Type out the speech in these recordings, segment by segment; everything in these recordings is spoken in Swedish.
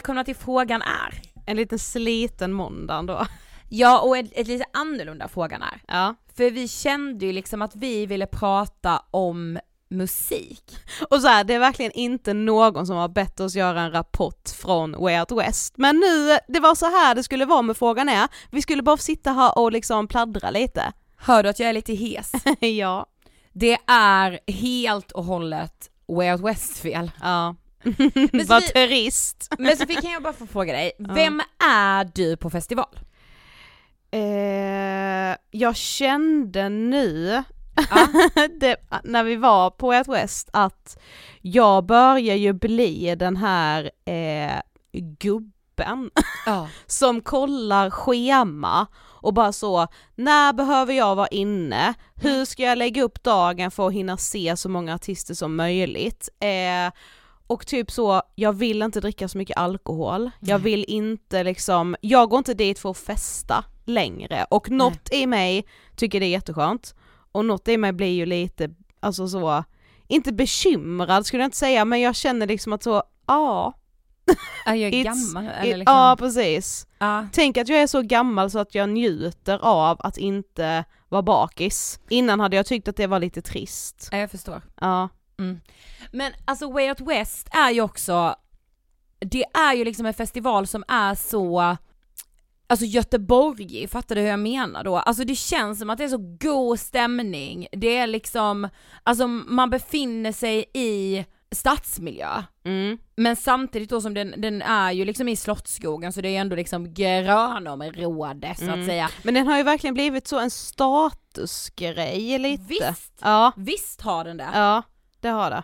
Välkomna till Frågan är. En liten sliten måndag ändå. Ja, och ett, ett lite annorlunda Frågan är. Ja. För vi kände ju liksom att vi ville prata om musik. Och så här, det är verkligen inte någon som har bett oss göra en rapport från Way Out West. Men nu, det var så här det skulle vara med frågan är, vi skulle bara sitta här och liksom pladdra lite. Hör du att jag är lite hes? ja. Det är helt och hållet Way Out West fel. Ja. Men turist. Men Sofie kan jag bara få fråga dig, vem är du på festival? Eh, jag kände nu, det, när vi var på Out West, att jag börjar ju bli den här eh, gubben Ja. som kollar schema och bara så, när behöver jag vara inne? Hur ska jag lägga upp dagen för att hinna se så många artister som möjligt? Eh, och typ så, jag vill inte dricka så mycket alkohol, jag vill inte liksom, jag går inte dit för att festa längre och något i mig tycker det är jätteskönt och något i mig blir ju lite, alltså så, inte bekymrad skulle jag inte säga men jag känner liksom att så, ja, Är jag gammal eller liksom? Ja precis. ja. Tänk att jag är så gammal så att jag njuter av att inte vara bakis. Innan hade jag tyckt att det var lite trist. Ja, jag förstår. Ja. Mm. Men alltså Way Out West är ju också, det är ju liksom en festival som är så, alltså Göteborg, fattar du hur jag menar då? Alltså det känns som att det är så god stämning, det är liksom, alltså man befinner sig i stadsmiljö. Mm. Men samtidigt då som den, den är ju liksom i Slottsskogen så det är ändå liksom grönområde så Mm. att säga. Men den har ju verkligen blivit så en statusgrej lite. Visst, Ja, visst har den det. ja det har det.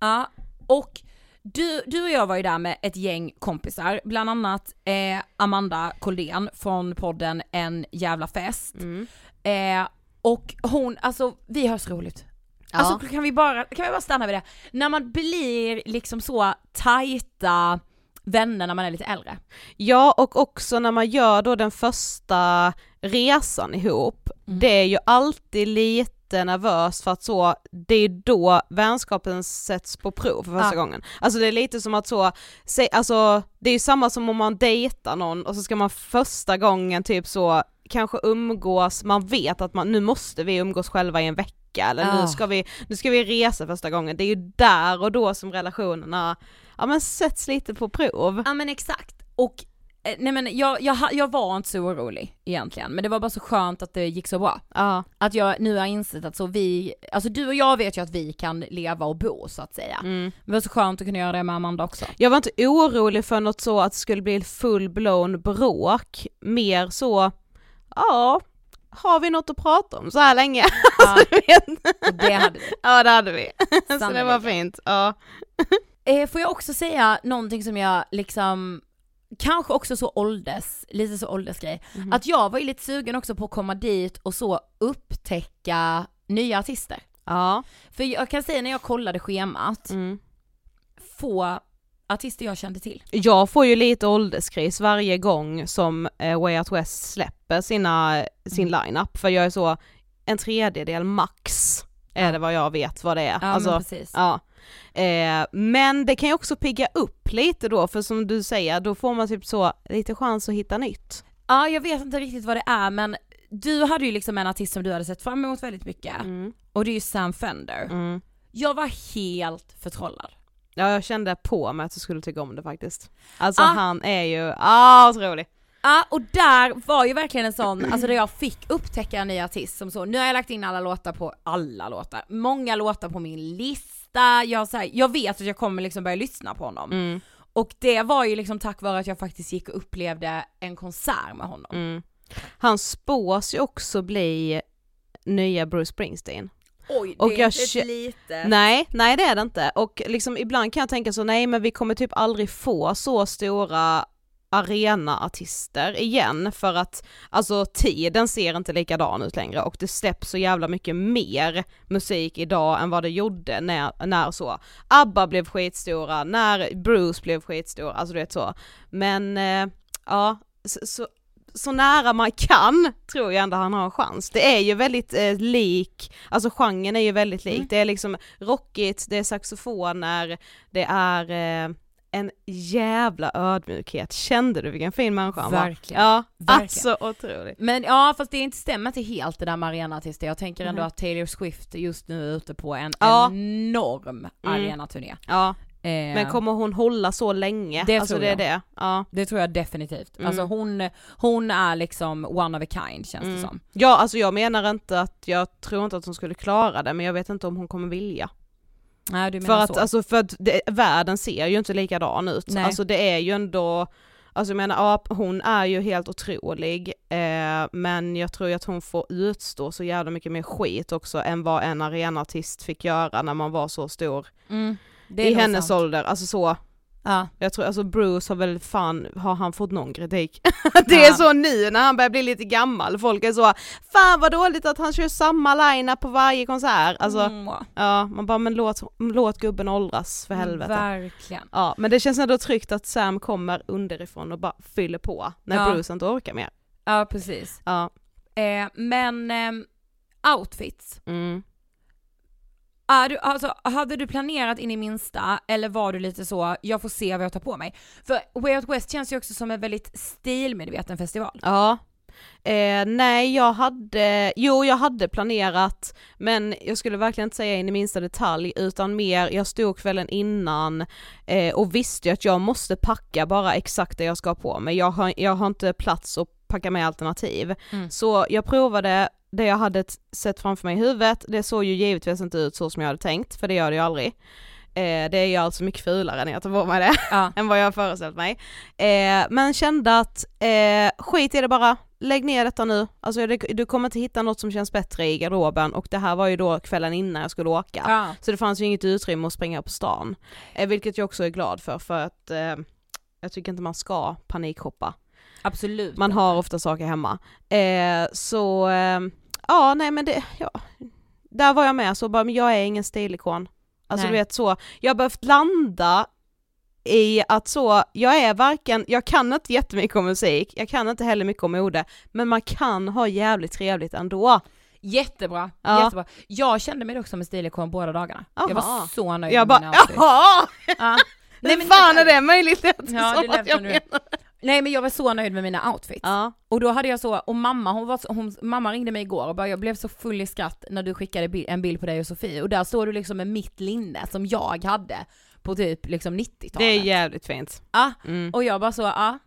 Ja, och du, du och jag var ju där med ett gäng kompisar, bland annat eh, Amanda Koldén från podden En jävla fest. Mm. Eh, och hon, alltså vi har så roligt. Alltså kan vi, bara, kan vi bara stanna vid det? När man blir liksom så tajta vänner när man är lite äldre. Ja och också när man gör då den första resan ihop, Mm. det är ju alltid lite nervöst för att så, det är då vänskapen sätts på prov för första Ja. gången. Alltså det är lite som att så, se, alltså det är ju samma som om man dejtar någon och så ska man första gången typ så kanske umgås, man vet att man, nu måste vi umgås själva i en vecka eller Ja. nu ska vi, nu ska vi resa första gången, det är ju där och då som relationerna, ja men sätts lite på prov. Ja men exakt. Och nej men jag, jag, jag var inte så orolig egentligen, men det var bara så skönt att det gick så bra. Ja. Att jag nu har insett att så vi, alltså du och jag vet ju att vi kan leva och bo så att säga. Mm. Det var så skönt att kunna göra det med Amanda också. Jag var inte orolig för något så att det skulle bli full-blown bråk, mer så, ja, har vi något att prata om så här länge? Ja, och det hade vi. ja det hade vi. så det var Sannolikt. fint. Ja. Eh, får jag också säga någonting som jag liksom, kanske också så ålders, lite så åldersgrej, Mhm. att jag var ju lite sugen också på att komma dit och så upptäcka nya artister. ja. För jag kan säga när jag kollade schemat, Mm. få artister jag kände till. Jag får ju lite ålderskris varje gång som eh, Way Out West släpper sina, sin Mm. line-up för jag är så, en tredjedel max är det vad jag vet vad det är. Ja alltså, precis. Ja. Eh, men det kan ju också pigga upp lite då, för som du säger, då får man typ så lite chans att hitta nytt. Ja jag vet inte riktigt vad det är men du hade ju liksom en artist som du hade sett fram emot väldigt mycket och det är ju Sam Fender. Mm. Jag var helt förtrollad. Ja jag kände på mig att du skulle tycka om det faktiskt. Alltså Ah. han är ju, ah otrolig. Ja och där var ju verkligen en sån, alltså där jag fick upptäcka en ny artist som så, nu har jag lagt in alla låtar på, alla låtar, många låtar på min lista, jag, så här, jag vet att jag kommer liksom börja lyssna på honom. Mm. Och det var ju liksom tack vare att jag faktiskt gick och upplevde en konsert med honom. Mm. Han spås ju också bli nya Bruce Springsteen. Oj, Och det är jag inte litet... Nej, nej det är det inte. Och liksom ibland kan jag tänka så, nej men vi kommer typ aldrig få så stora arenaartister igen för att alltså tiden ser inte likadan ut längre och det släpps så jävla mycket mer musik idag än vad det gjorde när, när så ABBA blev skitstora, när Bruce blev skitstor, alltså du vet så. Men eh, ja, så, så, så nära man kan tror jag ändå han har en chans. Det är ju väldigt eh, lik, alltså genren är ju väldigt lik. Mm. Det är liksom rockigt, det är saxofoner, det är eh, en jävla ödmjukhet. Kände du vilken fin människa han var? Verkligen. Ja, Verkligen. alltså otroligt. Men ja fast det inte stämmer inte helt det där med arenaartister, jag tänker ändå Mhm. att Taylor Swift just nu är ute på en Ja. enorm arenaturné. Ja, Eh, men kommer hon hålla så länge? Det alltså tror det är jag. det. Ja. Det tror jag definitivt. Mm. Alltså hon, hon är liksom one of a kind känns det Mm. som. ja, alltså jag menar inte att, jag tror inte att hon skulle klara det men jag vet inte om hon kommer vilja. Nej du För menar att, så. alltså, för att det, världen ser ju inte likadan ut. Nej. Alltså det är ju ändå, alltså jag menar ja, hon är ju helt otrolig eh, men jag tror ju att hon får utstå så jävla mycket mer skit också än vad en arenaartist fick göra när man var så stor mm, i hennes sant. ålder. Alltså så, Ja. jag tror alltså Bruce har väl fan, har han fått någon kritik? det är Ja. så nu när han börjar bli lite gammal, folk är så, fan vad dåligt att han kör samma line på varje konsert. Alltså Mm, ja, man bara men låt, låt gubben åldras för helvete. Verkligen. Ja, men det känns ändå tryggt att Sam kommer underifrån och bara fyller på när Ja. Bruce inte orkar mer. Ja precis. Ja. Eh, men ehm, outfits. Mm. Är du, alltså, hade du planerat in i minsta eller var du lite så, jag får se vad jag tar på mig? För Way Out West känns ju också som en väldigt stilmedveten festival. Ja. Eh, nej jag hade, jo jag hade planerat men jag skulle verkligen inte säga in i minsta detalj utan mer, jag stod kvällen innan eh, och visste att jag måste packa bara exakt det jag ska ha på mig. Jag har, jag har inte plats att packa med alternativ. Mm. Så jag provade det jag hade sett framför mig i huvudet, det såg ju givetvis inte ut så som jag hade tänkt, för det gör det ju aldrig. Eh, det är ju alltså mycket fulare när jag tar på mig det Ja. än vad jag har föreställt mig. Eh, men kände att eh, skit i det bara, lägg ner detta nu. Alltså det, du kommer inte hitta något som känns bättre i garderoben och det här var ju då kvällen innan jag skulle åka. Ja. Så det fanns ju inget utrymme att springa på stan. Eh, vilket jag också är glad för, för att eh, jag tycker inte man ska panikshoppa. Absolut. Man har ofta saker hemma. Eh, så, eh, ja nej men det, ja. Där var jag med så bara, men jag är ingen stilikon. Alltså Nej. du vet så, jag har behövt landa i att så, jag är varken, jag kan inte jättemycket om musik, jag kan inte heller mycket om mode, men man kan ha jävligt trevligt ändå. Jättebra, Ja. jättebra. Jag kände mig dock som en stilikon båda dagarna. Jag Aha. var så nöjd Jag med bara, mina outfits. jaha! Ja. Hur men fan är det möjligt? Det är Ja, det lät jag menar. Nej men jag var så nöjd med mina outfits. Ja, Och då hade jag så, och mamma hon var så, hon, mamma ringde mig igår och bara jag blev så full i skratt när du skickade bi- en bild på dig och Sofie och där står du liksom med mitt linne som jag hade på typ liksom 90-talet. det är jävligt fint. Ja, Mm, och jag bara så, ja.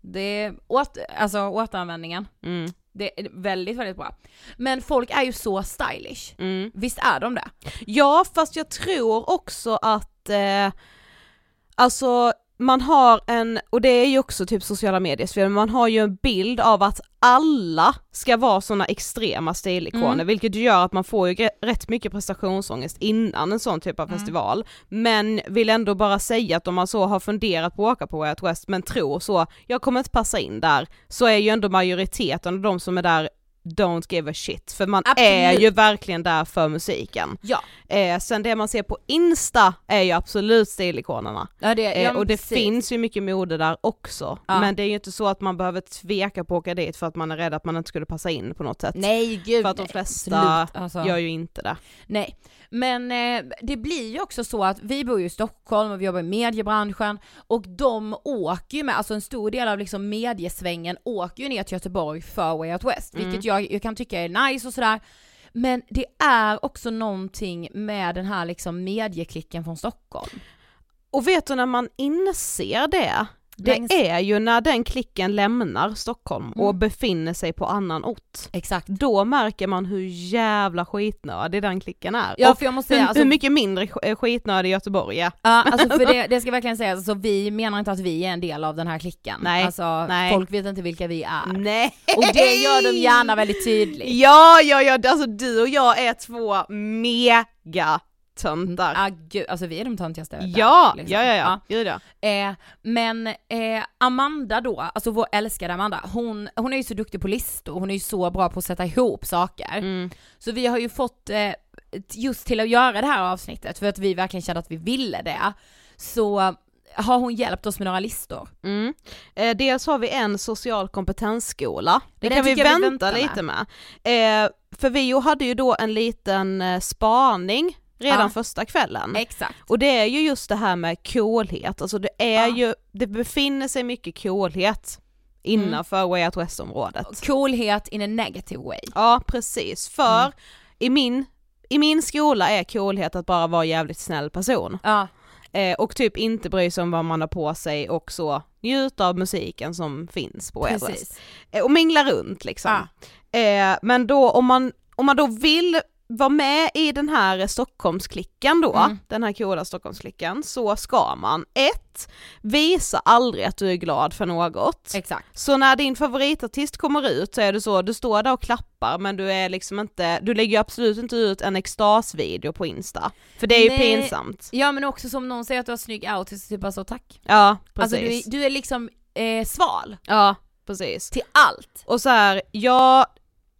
Det är åt, alltså återanvändningen. mm, Det är väldigt, väldigt bra. Men folk är ju så stylish. mm. Visst är de det? Ja fast jag tror också att, eh, alltså man har en, och det är ju också typ sociala medier, för man har ju en bild av att alla ska vara sådana extrema stilikoner, Mm. vilket gör att man får ju rätt mycket prestationsångest innan en sån typ av Mm. festival, men vill ändå bara säga att om man så har funderat på att åka på Way Out West men tror så, jag kommer inte passa in där, så är ju ändå majoriteten av de som är där don't give a shit, för man är Absolut. ju verkligen där för musiken. Ja. Eh, sen det man ser på Insta är ju absolut stilikonerna. ja, det, Eh, ja, och det precis. finns ju mycket mode där också. Ja. Men det är ju inte så att man behöver tveka på att åka dit för att man är rädd att man inte skulle passa in på något sätt. Nej gud för att de flesta Absolut, alltså. gör ju inte det. Nej, men eh, det blir ju också så att vi bor ju i Stockholm och vi jobbar i mediebranschen och de åker ju med, alltså en stor del av liksom mediesvängen åker ju ner till Göteborg för Way Out West, Mm. vilket jag, jag kan tycka är nice och sådär. Men det är också någonting med den här liksom medieklicken från Stockholm. Och vet du när man inser det? Det Längs- är ju när den klicken lämnar Stockholm och Mm. befinner sig på annan ort. Exakt. Då märker man hur jävla skitnödig den klicken är. Ja och för jag måste hur, säga, alltså, hur mycket mindre eh, skitnödig Göteborg är. Ja, alltså för det, det ska verkligen sägas, alltså vi menar inte att vi är en del av den här klicken. Nej, Alltså nej. folk vet inte vilka vi är. Nej! Och det gör de gärna väldigt tydligt. Ja, ja, ja, alltså du och jag är två mega töntar. Ah, gud, alltså vi är de töntigaste där, Ja, liksom. ja, ja, ja, Gud, ja. Eh, men eh, Amanda då, alltså vår älskade Amanda, hon, hon är ju så duktig på listor, hon är ju så bra på att sätta ihop saker. Mm. Så vi har ju fått, eh, just till att göra det här avsnittet, för att vi verkligen kände att vi ville det, så har hon hjälpt oss med några listor. Mm. Eh, dels har vi en social kompetensskola, det kan vi vänta, vi väntar lite med. Eh, för vi hade ju då en liten eh, spaning redan Ja. första kvällen. Exakt. Och det är ju just det här med coolhet, alltså det är Ja. ju, det befinner sig mycket coolhet innanför Way Out West-området. Coolhet in a negative way. Ja precis, för Mm. i, min, i min skola är coolhet att bara vara jävligt snäll person. Ja, Eh, och typ inte bry sig om vad man har på sig och så njuta av musiken som finns på Way Out West. precis. Eh, och mingla runt liksom. Ja. Eh, men då om man, om man då vill vara med i den här Stockholmsklicken då, Mm. den här coola Stockholmsklicken, så ska man ett, Visa aldrig att du är glad för något. Exakt. Så när din favoritartist kommer ut så är det så, du står där och klappar men du är liksom inte, du lägger absolut inte ut en extasvideo på Insta. För det är ju Nej. pinsamt. Ja men också som någon säger att du har snygg outfit så typ bara så tack. Ja precis. Alltså du, är- du är liksom eh, sval Ja precis. till allt. Och så här, ja,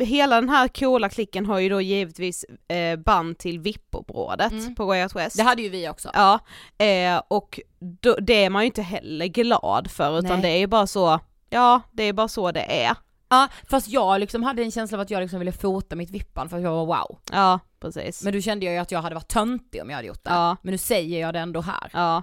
hela den här coola klicken har ju då givetvis eh, band till VIP-området Mm. på Way Out West. Det hade ju vi också. Ja, eh, och då, det är man ju inte heller glad för utan Nej. det är ju bara så, ja det är bara så det är. Ja, fast jag liksom hade en känsla av att jag liksom ville fota mitt vippan för att jag var wow. Ja, precis. Men du kände jag ju att jag hade varit töntig om jag hade gjort det. Ja. Men nu säger jag det ändå här. Ja.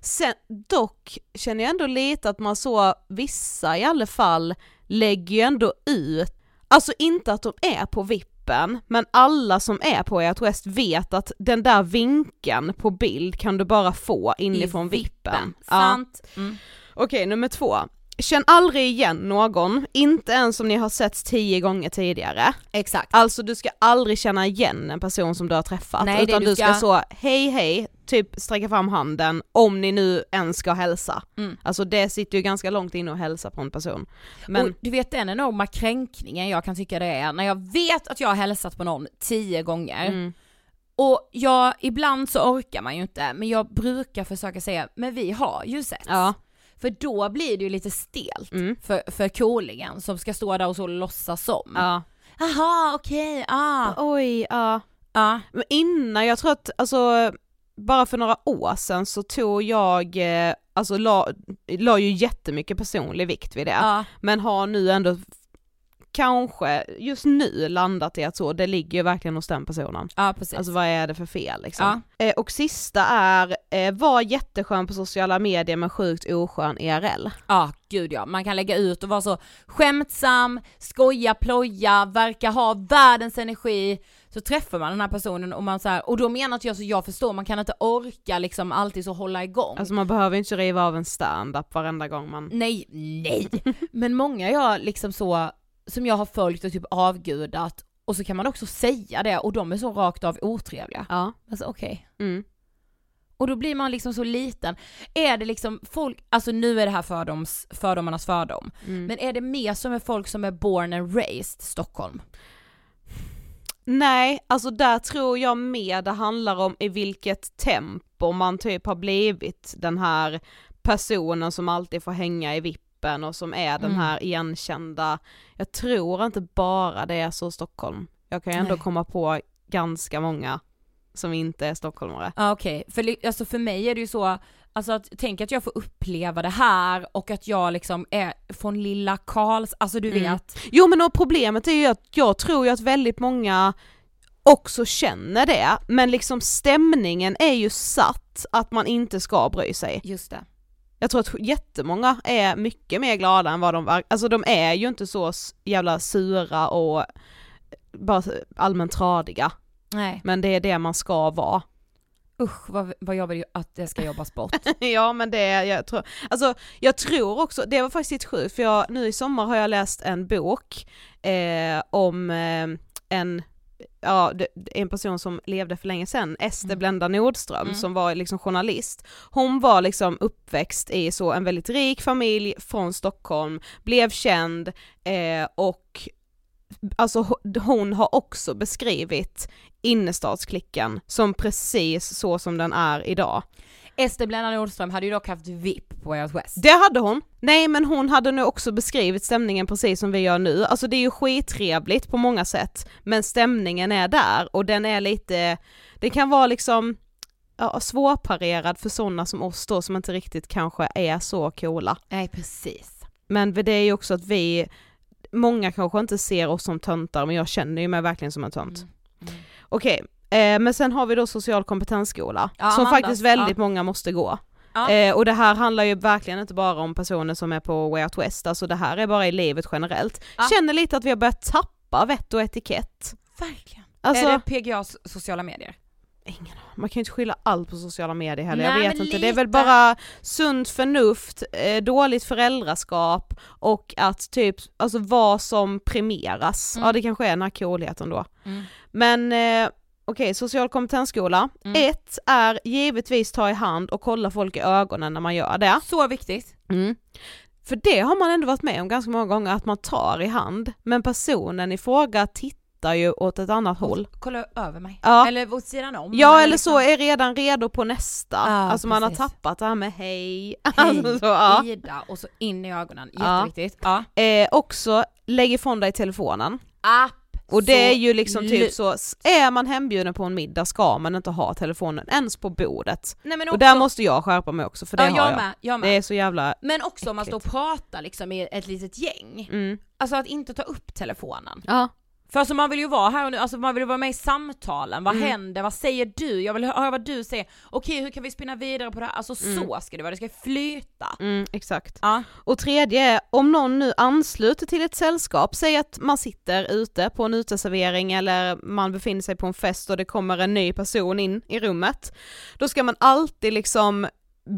Sen, dock känner jag ändå lite att man så, vissa i alla fall, lägger ju ändå ut, alltså inte att de är på vippen, men alla som är på ert West vet att den där vinkeln på bild kan du bara få inifrån vippen. Ja. Sant. Mm. Okej, nummer två. Känn aldrig igen någon, inte ens om ni har setts tio gånger tidigare. Exakt. Alltså du ska aldrig känna igen en person som du har träffat, Nej, utan du du ska... ska- så hej hej, typ sträcka fram handen om ni nu ens ska hälsa. Mm. Alltså det sitter ju ganska långt inne att hälsa på en person. Men Och du vet den enorma kränkningen jag kan tycka det är när jag vet att jag har hälsat på någon tio gånger Mm. och jag, ibland så orkar man ju inte men jag brukar försöka säga men vi har ju sett. ja, För då blir det ju lite stelt Mm. för, för coolingen som ska stå där och så låtsas som. ja. Jaha okej, ah. Oj, ja. ah. Men innan, jag tror att, alltså bara för några år sedan så tog jag, eh, alltså la, la ju jättemycket personlig vikt vid det. Ja. Men har nu ändå kanske just nu landat i att så, det ligger ju verkligen hos den personen. ja precis. Alltså vad är det för fel liksom? Eh, och sista är, eh, var jätteskön på sociala medier men sjukt oskön IRL. Ja, gud ja. Man kan lägga ut och vara så skämtsam, skoja, ploja, verka ha världens energi. Så träffar man den här personen och man så här, och då menar inte jag så jag förstår, man kan inte orka liksom alltid så hålla igång. Alltså man behöver inte riva av en stand-up varenda gång man... nej, nej. Men många jag liksom så, som jag har följt och typ avgudat och så kan man också säga det och de är så rakt av otrevliga. Ja. Alltså okej. Mm. Och då blir man liksom så liten. Är det liksom folk, alltså nu är det här fördoms, fördomarnas fördom, Mm. men är det mer som är folk som är born and raised Stockholm? Nej, alltså där tror jag mer det handlar om i vilket tempo man typ har blivit den här personen som alltid får hänga i vippen och som är den Mm. här igenkända, jag tror inte bara det är så Stockholm. Jag kan ju ändå Nej. komma på ganska många som inte är stockholmare. Ja okej, för li- alltså för mig är det ju så, alltså att, tänk att jag får uppleva det här och att jag liksom är från lilla Karls, alltså du Mm. vet. Jo men och problemet är ju att jag tror ju att väldigt många också känner det, men liksom stämningen är ju satt att man inte ska bry sig. Just det. Jag tror att jättemånga är mycket mer glada än vad de var, alltså de är ju inte så jävla sura och bara allmänt tradiga, Nej, men det är det man ska vara. usch vad, vad jag vill att det ska jobbas bort. ja men det, jag tror, alltså jag tror också, det var faktiskt lite sjukt för jag, nu i sommar har jag läst en bok eh, om eh, en Ja, en person som levde för länge sedan, Ester Mm. Blenda Nordström, Mm. som var liksom journalist. Hon var liksom uppväxt i så en väldigt rik familj från Stockholm, blev känd eh, och alltså ho- hon har också beskrivit innerstadsklicken som precis så som den är idag. Ester Blenda Nordström hade ju dock haft VIP på Way Out West. Det hade hon. Nej men hon hade nu också beskrivit stämningen precis som vi gör nu. Alltså det är ju skittrevligt på många sätt, men stämningen är där och den är lite, det kan vara liksom ja, svårparerad för sådana som oss då som inte riktigt kanske är så coola. Nej precis. Men det är ju också att vi, många kanske inte ser oss som töntar men jag känner ju mig verkligen som en tönt. Mm. Okej, eh, men sen har vi då social kompetensskola Ja, som faktiskt väldigt ja. många måste gå. Ja. Eh, och det här handlar ju verkligen inte bara om personer som är på Way Out West, alltså det här är bara i livet generellt. Känner lite att vi har börjat tappa vett och etikett. Verkligen. Alltså, Är det PGAs sociala medier? ingen man kan ju inte skylla allt på sociala medier heller, Nej, jag vet inte. Det är väl lite. bara sunt förnuft, eh, dåligt föräldraskap och att typ, alltså vad som premieras. Mm. Ja det kanske är coolheten då. Mm. Men eh, okej, social kompetensskola. Mm. Ett är givetvis ta i hand och kolla folk i ögonen när man gör det. Så viktigt. Mm. För det har man ändå varit med om ganska många gånger, att man tar i hand, men personen i fråga tittar ju åt ett annat håll. Kolla över mig. Ja. Eller åt sidan om. Ja eller liksom- så är redan redo på nästa, Ja, alltså man har precis. tappat det här med hej. Hej, Alltså så, ja. Ida och så in i ögonen. Ja. Jätteviktigt. Ja. eh, också, lägg ifrån dig telefonen. App. Och det är ju liksom typ så, är man hembjuden på en middag ska man inte ha telefonen ens på bordet. Nej, men Och också, där måste jag skärpa mig också för det ja, har jag jag. med, jag Det med. är så jävla, Men också om man står och äckligt. pratar liksom i ett litet gäng. mm. Alltså att inte ta upp telefonen. ja. För alltså man vill ju vara här och nu, alltså man vill vara med i samtalen, vad Mm. händer, vad säger du? Jag vill höra vad du säger, okej hur kan vi spinna vidare på det här? Alltså så ska det vara, det ska flyta. Mm, exakt. Ja. Och tredje är, om någon nu ansluter till ett sällskap, säg att man sitter ute på en uteservering eller man befinner sig på en fest och det kommer en ny person in i rummet, då ska man alltid liksom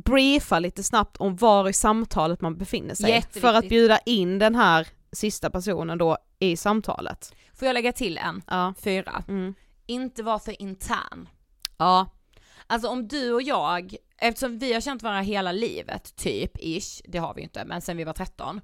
briefa lite snabbt om var i samtalet man befinner sig. För att bjuda in den här sista personen då i samtalet. Får jag lägga till en? Ja. Fyra. Mm. Inte vara för intern. Ja. Alltså om du och jag, eftersom vi har känt varandra hela livet, typ, ish, det har vi ju inte, men sen vi var 13.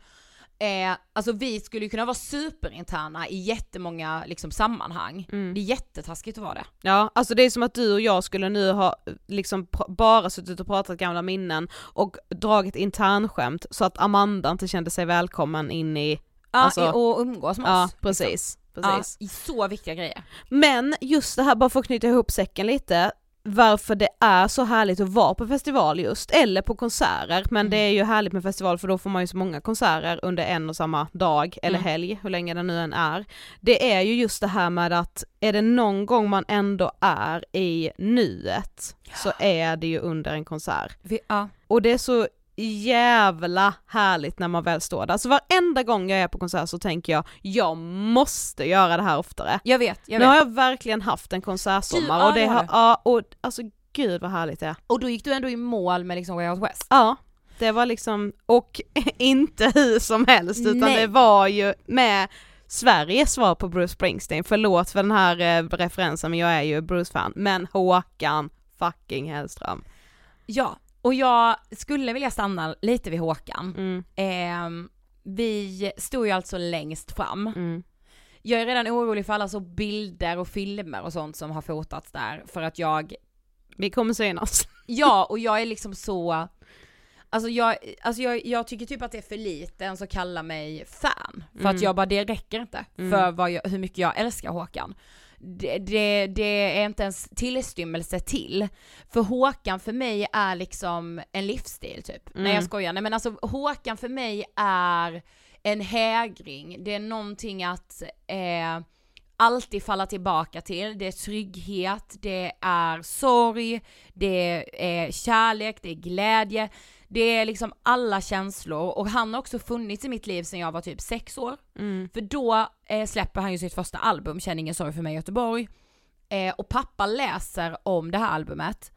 Eh, alltså vi skulle ju kunna vara superinterna i jättemånga liksom, sammanhang. Mm. Det är jättetaskigt att vara det. Ja, alltså det är som att du och jag skulle nu ha liksom bara suttit och pratat gamla minnen och dragit internskämt så att Amanda inte kände sig välkommen in i, Ja, Alltså- och umgås med ja oss. precis, Ja, precis. i så viktiga grejer. Men just det här, bara för att knyta ihop säcken lite, varför det är så härligt att vara på festival just, eller på konserter, men Mm. det är ju härligt med festival för då får man ju så många konserter under en och samma dag eller Mm. helg, hur länge det nu än är. Det är ju just det här med att är det någon gång man ändå är i nuet så är det ju under en konsert. Vi, ja. Och det är så jävla härligt när man väl står där. Alltså varenda gång jag är på konsert så tänker jag, jag måste göra det här oftare. Jag vet, jag Nu vet. har jag verkligen haft en konsertsommar och det har ja och alltså gud vad härligt det är. Och då gick du ändå i mål med liksom Way Out West. Ja, det var liksom, och inte hur som helst utan Nej. det var ju med Sveriges svar på Bruce Springsteen, förlåt för den här eh, referensen men jag är ju Bruce-fan, men Håkan fucking Hellström. Ja, och jag skulle vilja stanna lite vid Håkan. Mm, Ehm, vi stod ju alltså längst fram. mm, Jag är redan orolig för alla så bilder och filmer och sånt som har fotats där för att jag, vi kommer synas. ja och jag är liksom så, alltså jag, alltså jag, jag tycker typ att det är för lite ens att kalla mig fan. För Mm. att jag bara, det räcker inte Mm. för jag, hur mycket jag älskar Håkan. Det, det, det är inte ens tillstymmelse till. För Håkan för mig är liksom en livsstil typ. Nej jag Mm. skojar, nej men alltså Håkan för mig är en hägring, det är någonting att eh, alltid falla tillbaka till. Det är trygghet, det är sorg, det är kärlek, det är glädje. Det är liksom alla känslor och han har också funnits i mitt liv sedan jag var typ sex år. Mm. För då eh, släpper han ju sitt första album, Känn ingen sorg för mig Göteborg. Eh, och pappa läser om det här albumet.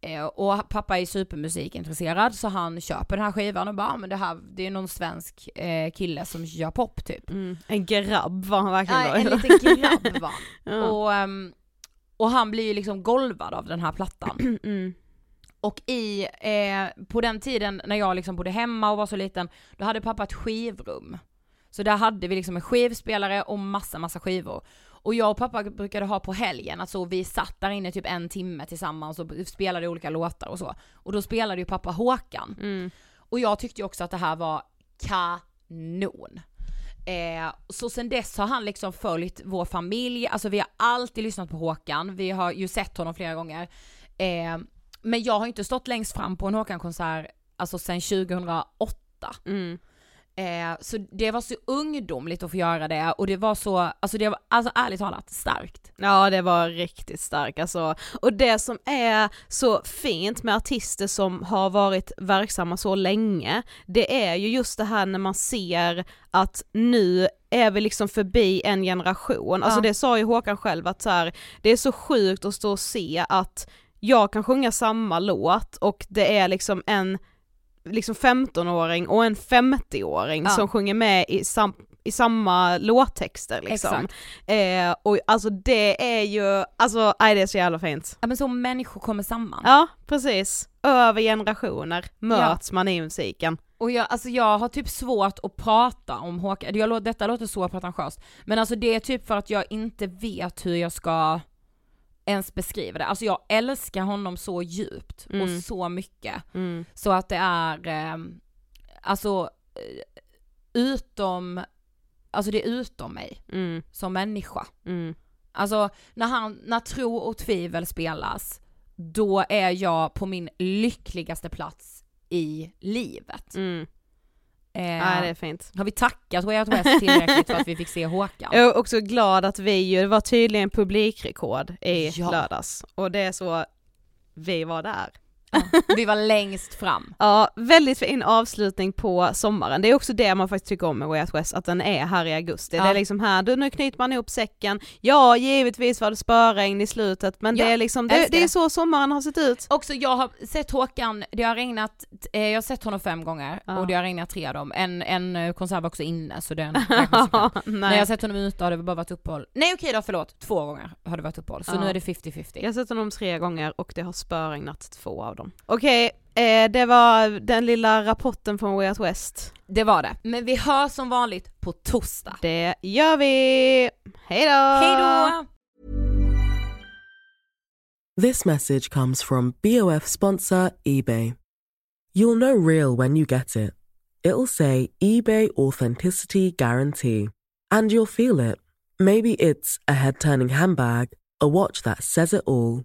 Eh, och pappa är supermusikintresserad så han köper den här skivan och bara, "Ah, men det här, det är någon svensk eh, kille som gör pop typ. Mm. En grabb var han verkligen då. en liten grabb var ja. och, ehm, och han blir ju liksom golvad av den här plattan. mm. Och i, eh, på den tiden när jag liksom bodde hemma och var så liten, då hade pappa ett skivrum. Så där hade vi liksom en skivspelare och massa, massa skivor. Och jag och pappa brukade ha på helgen, alltså vi satt där inne typ en timme tillsammans och spelade olika låtar och så. Och då spelade ju pappa Håkan. Mm. Och jag tyckte ju också att det här var kanon. Eh, så sen dess har han liksom följt vår familj, alltså vi har alltid lyssnat på Håkan, vi har ju sett honom flera gånger. Eh, men jag har inte stått längst fram på en Håkan-konsert, alltså sen 2008. Mm. Eh, så det var så ungdomligt att få göra det och det var så, alltså det var alltså ärligt talat starkt. Ja det var riktigt starkt alltså. Och det som är så fint med artister som har varit verksamma så länge, det är ju just det här när man ser att nu är vi liksom förbi en generation, alltså Ja. det sa ju Håkan själv att så här, det är så sjukt att stå och se att jag kan sjunga samma låt och det är liksom en liksom 15-åring och en 50-åring Ja. som sjunger med i, sam, i samma låttexter liksom. Eh, och alltså det är ju, alltså nej det är så jävla fint. Ja men så människor kommer samman. Ja precis, över generationer möts man i musiken. Och jag, alltså jag har typ svårt att prata om Håkan, jag, detta låter så pretentiöst, men alltså det är typ för att jag inte vet hur jag ska ens beskriva det. Alltså jag älskar honom så djupt Mm. och så mycket. Mm. Så att det är, eh, alltså eh, utom, alltså det är utom mig Mm. som människa. Mm. Alltså när han, när tro och tvivel spelas, då är jag på min lyckligaste plats i livet. Eh, Nej det är fint. Har vi tackat Way Out West tillräckligt för att vi fick se Håkan? Jag är också glad att vi ju, det var tydligen publikrekord i Ja. lördags och det är så, vi var där. Vi var längst fram. Ja, väldigt fin avslutning på sommaren. Det är också det man faktiskt tycker om med Way Out West, att den är här i augusti. Ja. Det är liksom här, då nu knyter man ihop säcken. Ja, givetvis var det spöregn i slutet, men Ja, det är liksom, det, det är så sommaren har sett ut. Också jag har sett Håkan, det har regnat, eh, jag har sett honom fem gånger Ja. och det har regnat tre av dem. En, en eh, konsert var också inne så den. När jag har sett honom ute har det bara varit uppehåll. Nej okej då förlåt, två gånger har det varit uppehåll. Så Ja. nu är det 50-50. Jag har sett honom tre gånger och det har spöregnat två av dem. Okej, eh, det var den lilla rapporten från Way Out West. Det var det. Men vi hörs som vanligt på torsdag. Det gör vi! Hejdå! Hej då! This message comes from BOF sponsor eBay. You'll know real when you get it. It'll say eBay Authenticity Guarantee. And you'll feel it. Maybe it's a head turning handbag, a watch that says it all,